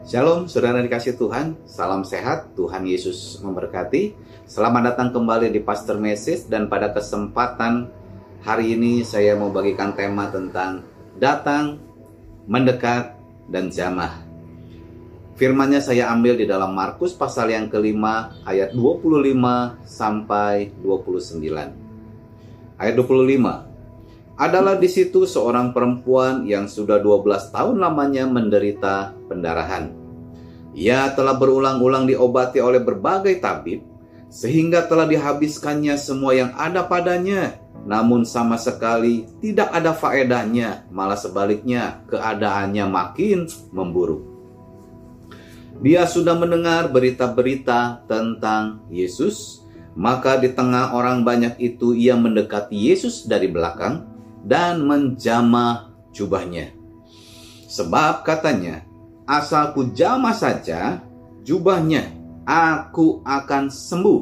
Shalom, saudara dikasih Tuhan. Salam sehat, Tuhan Yesus memberkati. Selamat datang kembali di Pastor Message dan pada kesempatan hari ini saya mau bagikan tema tentang datang, mendekat, dan jamah. Firmannya saya ambil di dalam Markus pasal yang kelima ayat 25 sampai 29. Ayat 25 adalah di situ seorang perempuan yang sudah 12 tahun lamanya menderita pendarahan. Ia telah berulang-ulang diobati oleh berbagai tabib, sehingga telah dihabiskannya semua yang ada padanya, namun sama sekali tidak ada faedahnya, malah sebaliknya keadaannya makin memburuk. Dia sudah mendengar berita-berita tentang Yesus, maka di tengah orang banyak itu ia mendekati Yesus dari belakang dan menjamah jubahnya. Sebab katanya, asal ku jamah saja jubahnya, aku akan sembuh.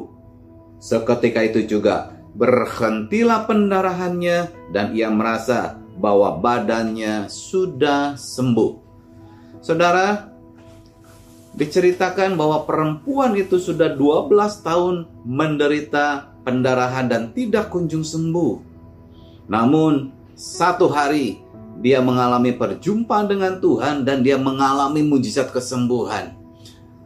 Seketika itu juga berhentilah pendarahannya dan ia merasa bahwa badannya sudah sembuh. Saudara, diceritakan bahwa perempuan itu sudah 12 tahun menderita pendarahan dan tidak kunjung sembuh. Namun satu hari dia mengalami perjumpaan dengan Tuhan dan dia mengalami mujizat kesembuhan.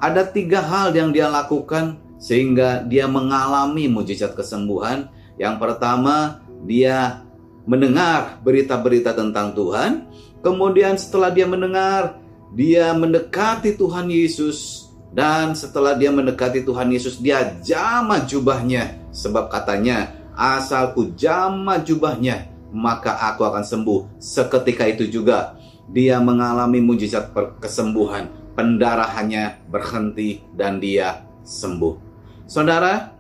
Ada tiga hal yang dia lakukan sehingga dia mengalami mujizat kesembuhan. Yang pertama, dia mendengar berita-berita tentang Tuhan. Kemudian setelah dia mendengar, dia mendekati Tuhan Yesus. Dan setelah dia mendekati Tuhan Yesus, dia jamah jubahnya. Sebab katanya, asalku jamah jubahnya, maka aku akan sembuh. Seketika itu juga dia mengalami mujizat kesembuhan, pendarahannya berhenti dan dia sembuh. Saudara,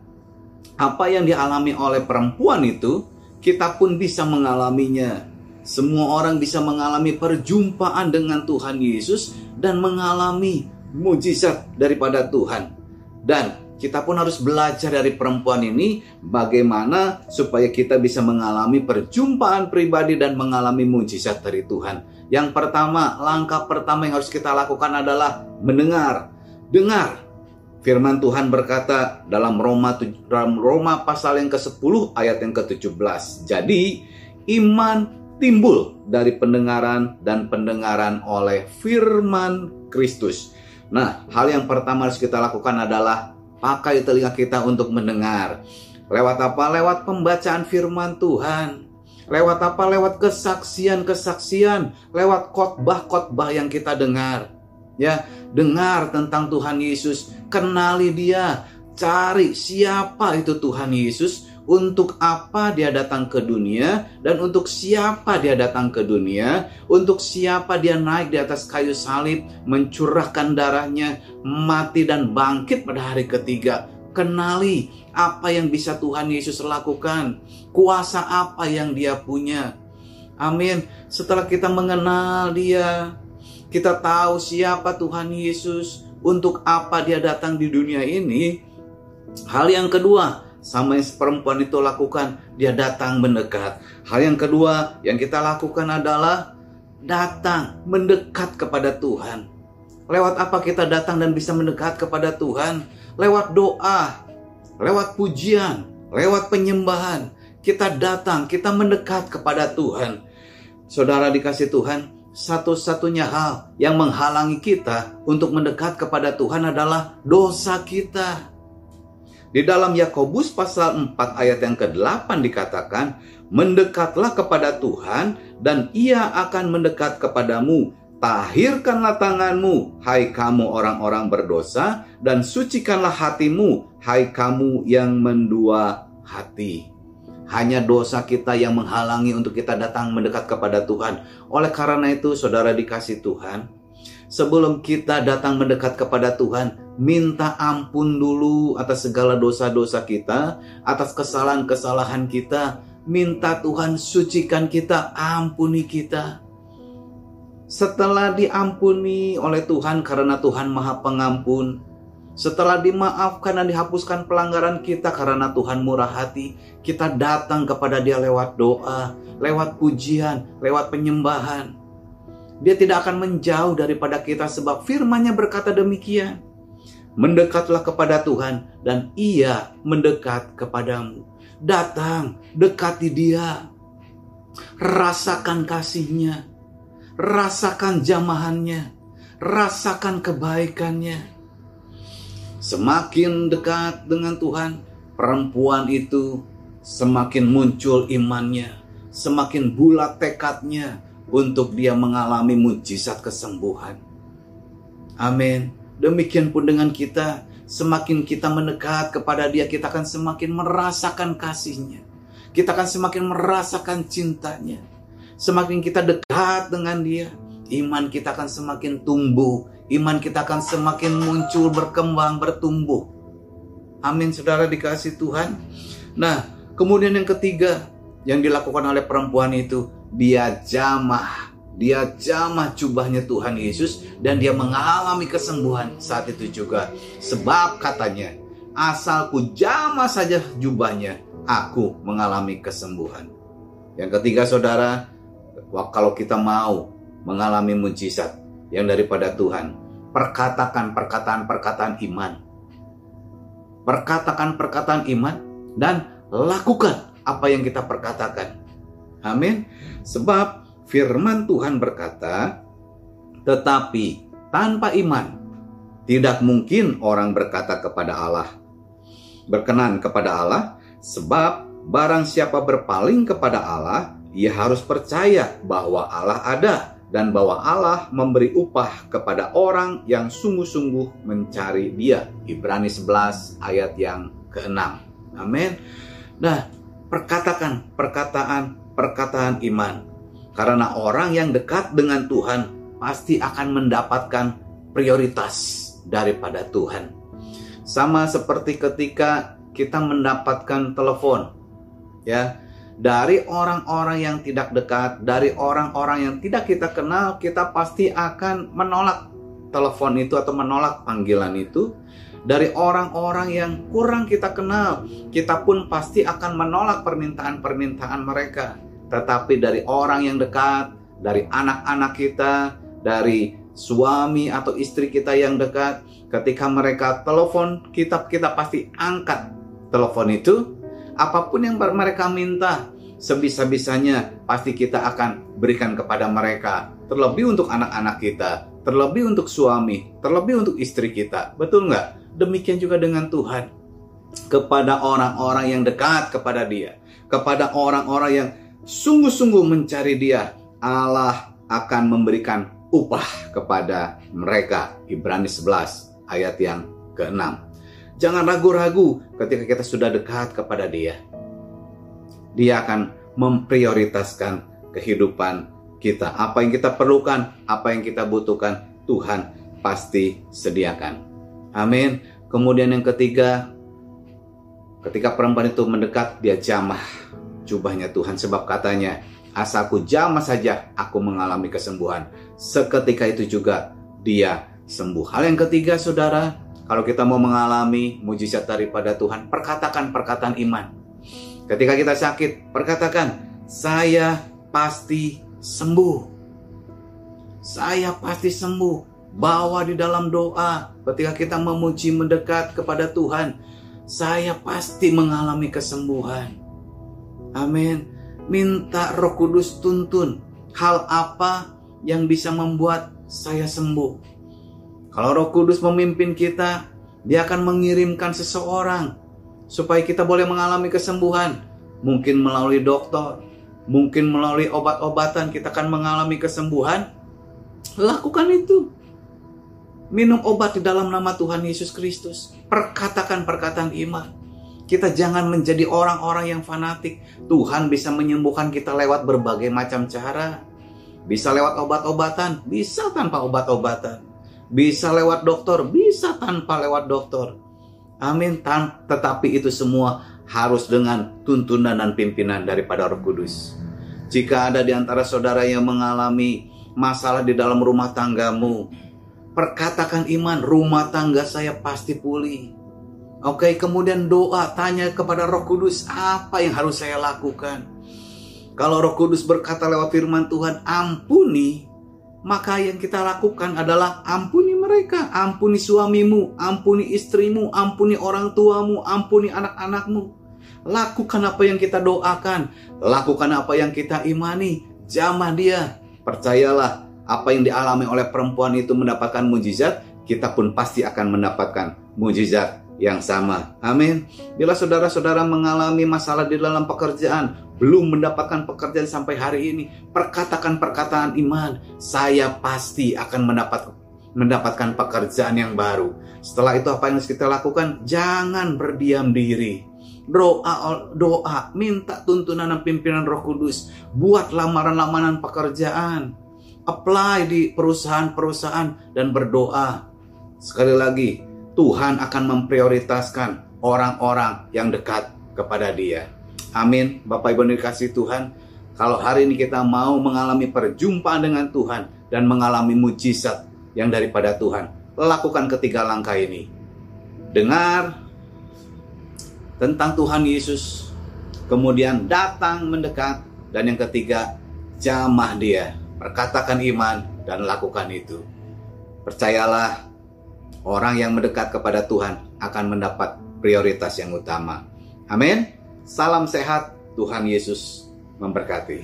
apa yang dialami oleh perempuan itu, kita pun bisa mengalaminya. Semua orang bisa mengalami perjumpaan dengan Tuhan Yesus dan mengalami mujizat daripada Tuhan. Dan kita pun harus belajar dari perempuan ini bagaimana supaya kita bisa mengalami perjumpaan pribadi dan mengalami mujizat dari Tuhan. Yang pertama, langkah pertama yang harus kita lakukan adalah mendengar. Dengar. Firman Tuhan berkata dalam Roma dalam Roma pasal yang ke-10 ayat yang ke-17. Jadi, iman timbul dari pendengaran dan pendengaran oleh firman Kristus. Nah, hal yang pertama harus kita lakukan adalah Pakai telinga kita untuk mendengar. Lewat apa? Lewat pembacaan firman Tuhan. Lewat apa? Lewat kesaksian-kesaksian, lewat khotbah-khotbah yang kita dengar. Ya, dengar tentang Tuhan Yesus, kenali dia, cari siapa itu Tuhan Yesus, untuk apa dia datang ke dunia dan untuk siapa dia datang ke dunia, untuk siapa dia naik di atas kayu salib, mencurahkan darahnya, mati dan bangkit pada hari ketiga. Kenali apa yang bisa Tuhan Yesus lakukan, kuasa apa yang dia punya. Amin. Setelah kita mengenal dia, kita tahu siapa Tuhan Yesus, untuk apa dia datang di dunia ini. Hal yang kedua, sama yang perempuan itu lakukan, dia datang mendekat. Hal yang kedua yang kita lakukan adalah datang mendekat kepada Tuhan. Lewat apa kita datang dan bisa mendekat kepada Tuhan? Lewat doa, lewat pujian, lewat penyembahan. Kita datang, kita mendekat kepada Tuhan. Saudara dikasih Tuhan, satu-satunya hal yang menghalangi kita untuk mendekat kepada Tuhan adalah dosa kita. Di dalam Yakobus pasal 4 ayat yang ke-8 dikatakan, "Mendekatlah kepada Tuhan dan Ia akan mendekat kepadamu. Tahirkanlah tanganmu, hai kamu orang-orang berdosa, dan sucikanlah hatimu, hai kamu yang mendua hati." Hanya dosa kita yang menghalangi untuk kita datang mendekat kepada Tuhan. Oleh karena itu, saudara dikasih Tuhan, sebelum kita datang mendekat kepada Tuhan, minta ampun dulu atas segala dosa-dosa kita, atas kesalahan-kesalahan kita. Minta Tuhan sucikan kita, ampuni kita. Setelah diampuni oleh Tuhan karena Tuhan Maha Pengampun, setelah dimaafkan dan dihapuskan pelanggaran kita karena Tuhan murah hati, kita datang kepada Dia lewat doa, lewat pujian, lewat penyembahan. Dia tidak akan menjauh daripada kita sebab firman-Nya berkata demikian. Mendekatlah kepada Tuhan dan Ia mendekat kepadamu. Datang, dekati Dia. Rasakan kasihnya. Rasakan jamahannya. Rasakan kebaikannya. Semakin dekat dengan Tuhan, perempuan itu semakin muncul imannya, semakin bulat tekadnya untuk dia mengalami mujizat kesembuhan. Amin. Demikian pun dengan kita, semakin kita mendekat kepada Dia, kita akan semakin merasakan kasihnya. Kita akan semakin merasakan cintanya. Semakin kita dekat dengan Dia, iman kita akan semakin tumbuh, iman kita akan semakin muncul, berkembang, bertumbuh. Amin, saudara dikasih Tuhan. Nah, kemudian yang ketiga yang dilakukan oleh perempuan itu, dia jamah dia jamah jubahnya Tuhan Yesus dan dia mengalami kesembuhan saat itu juga. Sebab katanya, asalku jamah saja jubahnya, aku mengalami kesembuhan. Yang ketiga saudara, kalau kita mau mengalami mujizat yang daripada Tuhan, perkatakan perkataan-perkataan iman. Perkatakan perkataan iman dan lakukan apa yang kita perkatakan. Amin. Sebab firman Tuhan berkata, "Tetapi tanpa iman tidak mungkin orang berkata kepada Allah, berkenan kepada Allah, sebab barang siapa berpaling kepada Allah, ia harus percaya bahwa Allah ada dan bahwa Allah memberi upah kepada orang yang sungguh-sungguh mencari Dia." Ibrani 11 ayat yang ke-6. Amin. Nah, perkatakan perkataan perkataan iman karena orang yang dekat dengan Tuhan pasti akan mendapatkan prioritas daripada Tuhan. Sama seperti ketika kita mendapatkan telepon, ya, dari orang-orang yang tidak dekat, dari orang-orang yang tidak kita kenal, kita pasti akan menolak telepon itu atau menolak panggilan itu. Dari orang-orang yang kurang kita kenal, kita pun pasti akan menolak permintaan-permintaan mereka tetapi dari orang yang dekat, dari anak-anak kita, dari suami atau istri kita yang dekat, ketika mereka telepon kita, kita pasti angkat telepon itu. Apa pun yang mereka minta, sebisa-bisanya pasti kita akan berikan kepada mereka. Terlebih untuk anak-anak kita, terlebih untuk suami, terlebih untuk istri kita. Betul nggak? Demikian juga dengan Tuhan. Kepada orang-orang yang dekat kepada dia. Kepada orang-orang yang sungguh-sungguh mencari Dia, Allah akan memberikan upah kepada mereka. Ibrani 11 ayat yang ke-6. Jangan ragu-ragu ketika kita sudah dekat kepada Dia. Dia akan memprioritaskan kehidupan kita. Apa yang kita perlukan, apa yang kita butuhkan, Tuhan pasti sediakan. Amin. Kemudian yang ketiga, ketika perempuan itu mendekat, dia jamah jubahnya Tuhan. Sebab katanya asalku jamah saja aku mengalami kesembuhan. Seketika itu juga dia sembuh. Hal yang ketiga saudara kalau kita mau mengalami mujizat daripada Tuhan perkatakan perkataan iman. Ketika kita sakit perkatakan saya pasti sembuh. Saya pasti sembuh bawa di dalam doa ketika kita memuji mendekat kepada Tuhan saya pasti mengalami kesembuhan Amin. Minta Roh Kudus tuntun hal apa yang bisa membuat saya sembuh. Kalau Roh Kudus memimpin kita, Dia akan mengirimkan seseorang supaya kita boleh mengalami kesembuhan. Mungkin melalui dokter, mungkin melalui obat-obatan kita akan mengalami kesembuhan. Lakukan itu. Minum obat di dalam nama Tuhan Yesus Kristus. Perkatakan perkataan iman. Kita jangan menjadi orang-orang yang fanatik. Tuhan bisa menyembuhkan kita lewat berbagai macam cara. Bisa lewat obat-obatan, bisa tanpa obat-obatan. Bisa lewat dokter, bisa tanpa lewat dokter. Amin. Tetapi itu semua harus dengan tuntunan dan pimpinan daripada Roh Kudus. Jika ada di antara saudara yang mengalami masalah di dalam rumah tanggamu, perkatakan iman, rumah tangga saya pasti pulih Oke, kemudian doa, tanya kepada Roh Kudus, apa yang harus saya lakukan? Kalau Roh Kudus berkata lewat firman Tuhan, ampuni, maka yang kita lakukan adalah ampuni mereka, ampuni suamimu, ampuni istrimu, ampuni orang tuamu, ampuni anak-anakmu. Lakukan apa yang kita doakan, lakukan apa yang kita imani, jamah dia. Percayalah, apa yang dialami oleh perempuan itu mendapatkan mujizat, kita pun pasti akan mendapatkan mujizat yang sama. Amin. Bila saudara-saudara mengalami masalah di dalam pekerjaan, belum mendapatkan pekerjaan sampai hari ini, perkatakan perkataan iman, saya pasti akan mendapat mendapatkan pekerjaan yang baru. Setelah itu apa yang harus kita lakukan? Jangan berdiam diri. Doa, doa, minta tuntunan dan pimpinan Roh Kudus, buat lamaran-lamaran pekerjaan, apply di perusahaan-perusahaan dan berdoa. Sekali lagi, Tuhan akan memprioritaskan orang-orang yang dekat kepada Dia. Amin. Bapak Ibu dikasih Tuhan, kalau hari ini kita mau mengalami perjumpaan dengan Tuhan dan mengalami mujizat yang daripada Tuhan, lakukan ketiga langkah ini. Dengar tentang Tuhan Yesus, kemudian datang mendekat, dan yang ketiga, jamah dia, perkatakan iman, dan lakukan itu. Percayalah, orang yang mendekat kepada Tuhan akan mendapat prioritas yang utama. Amin. Salam sehat, Tuhan Yesus memberkati.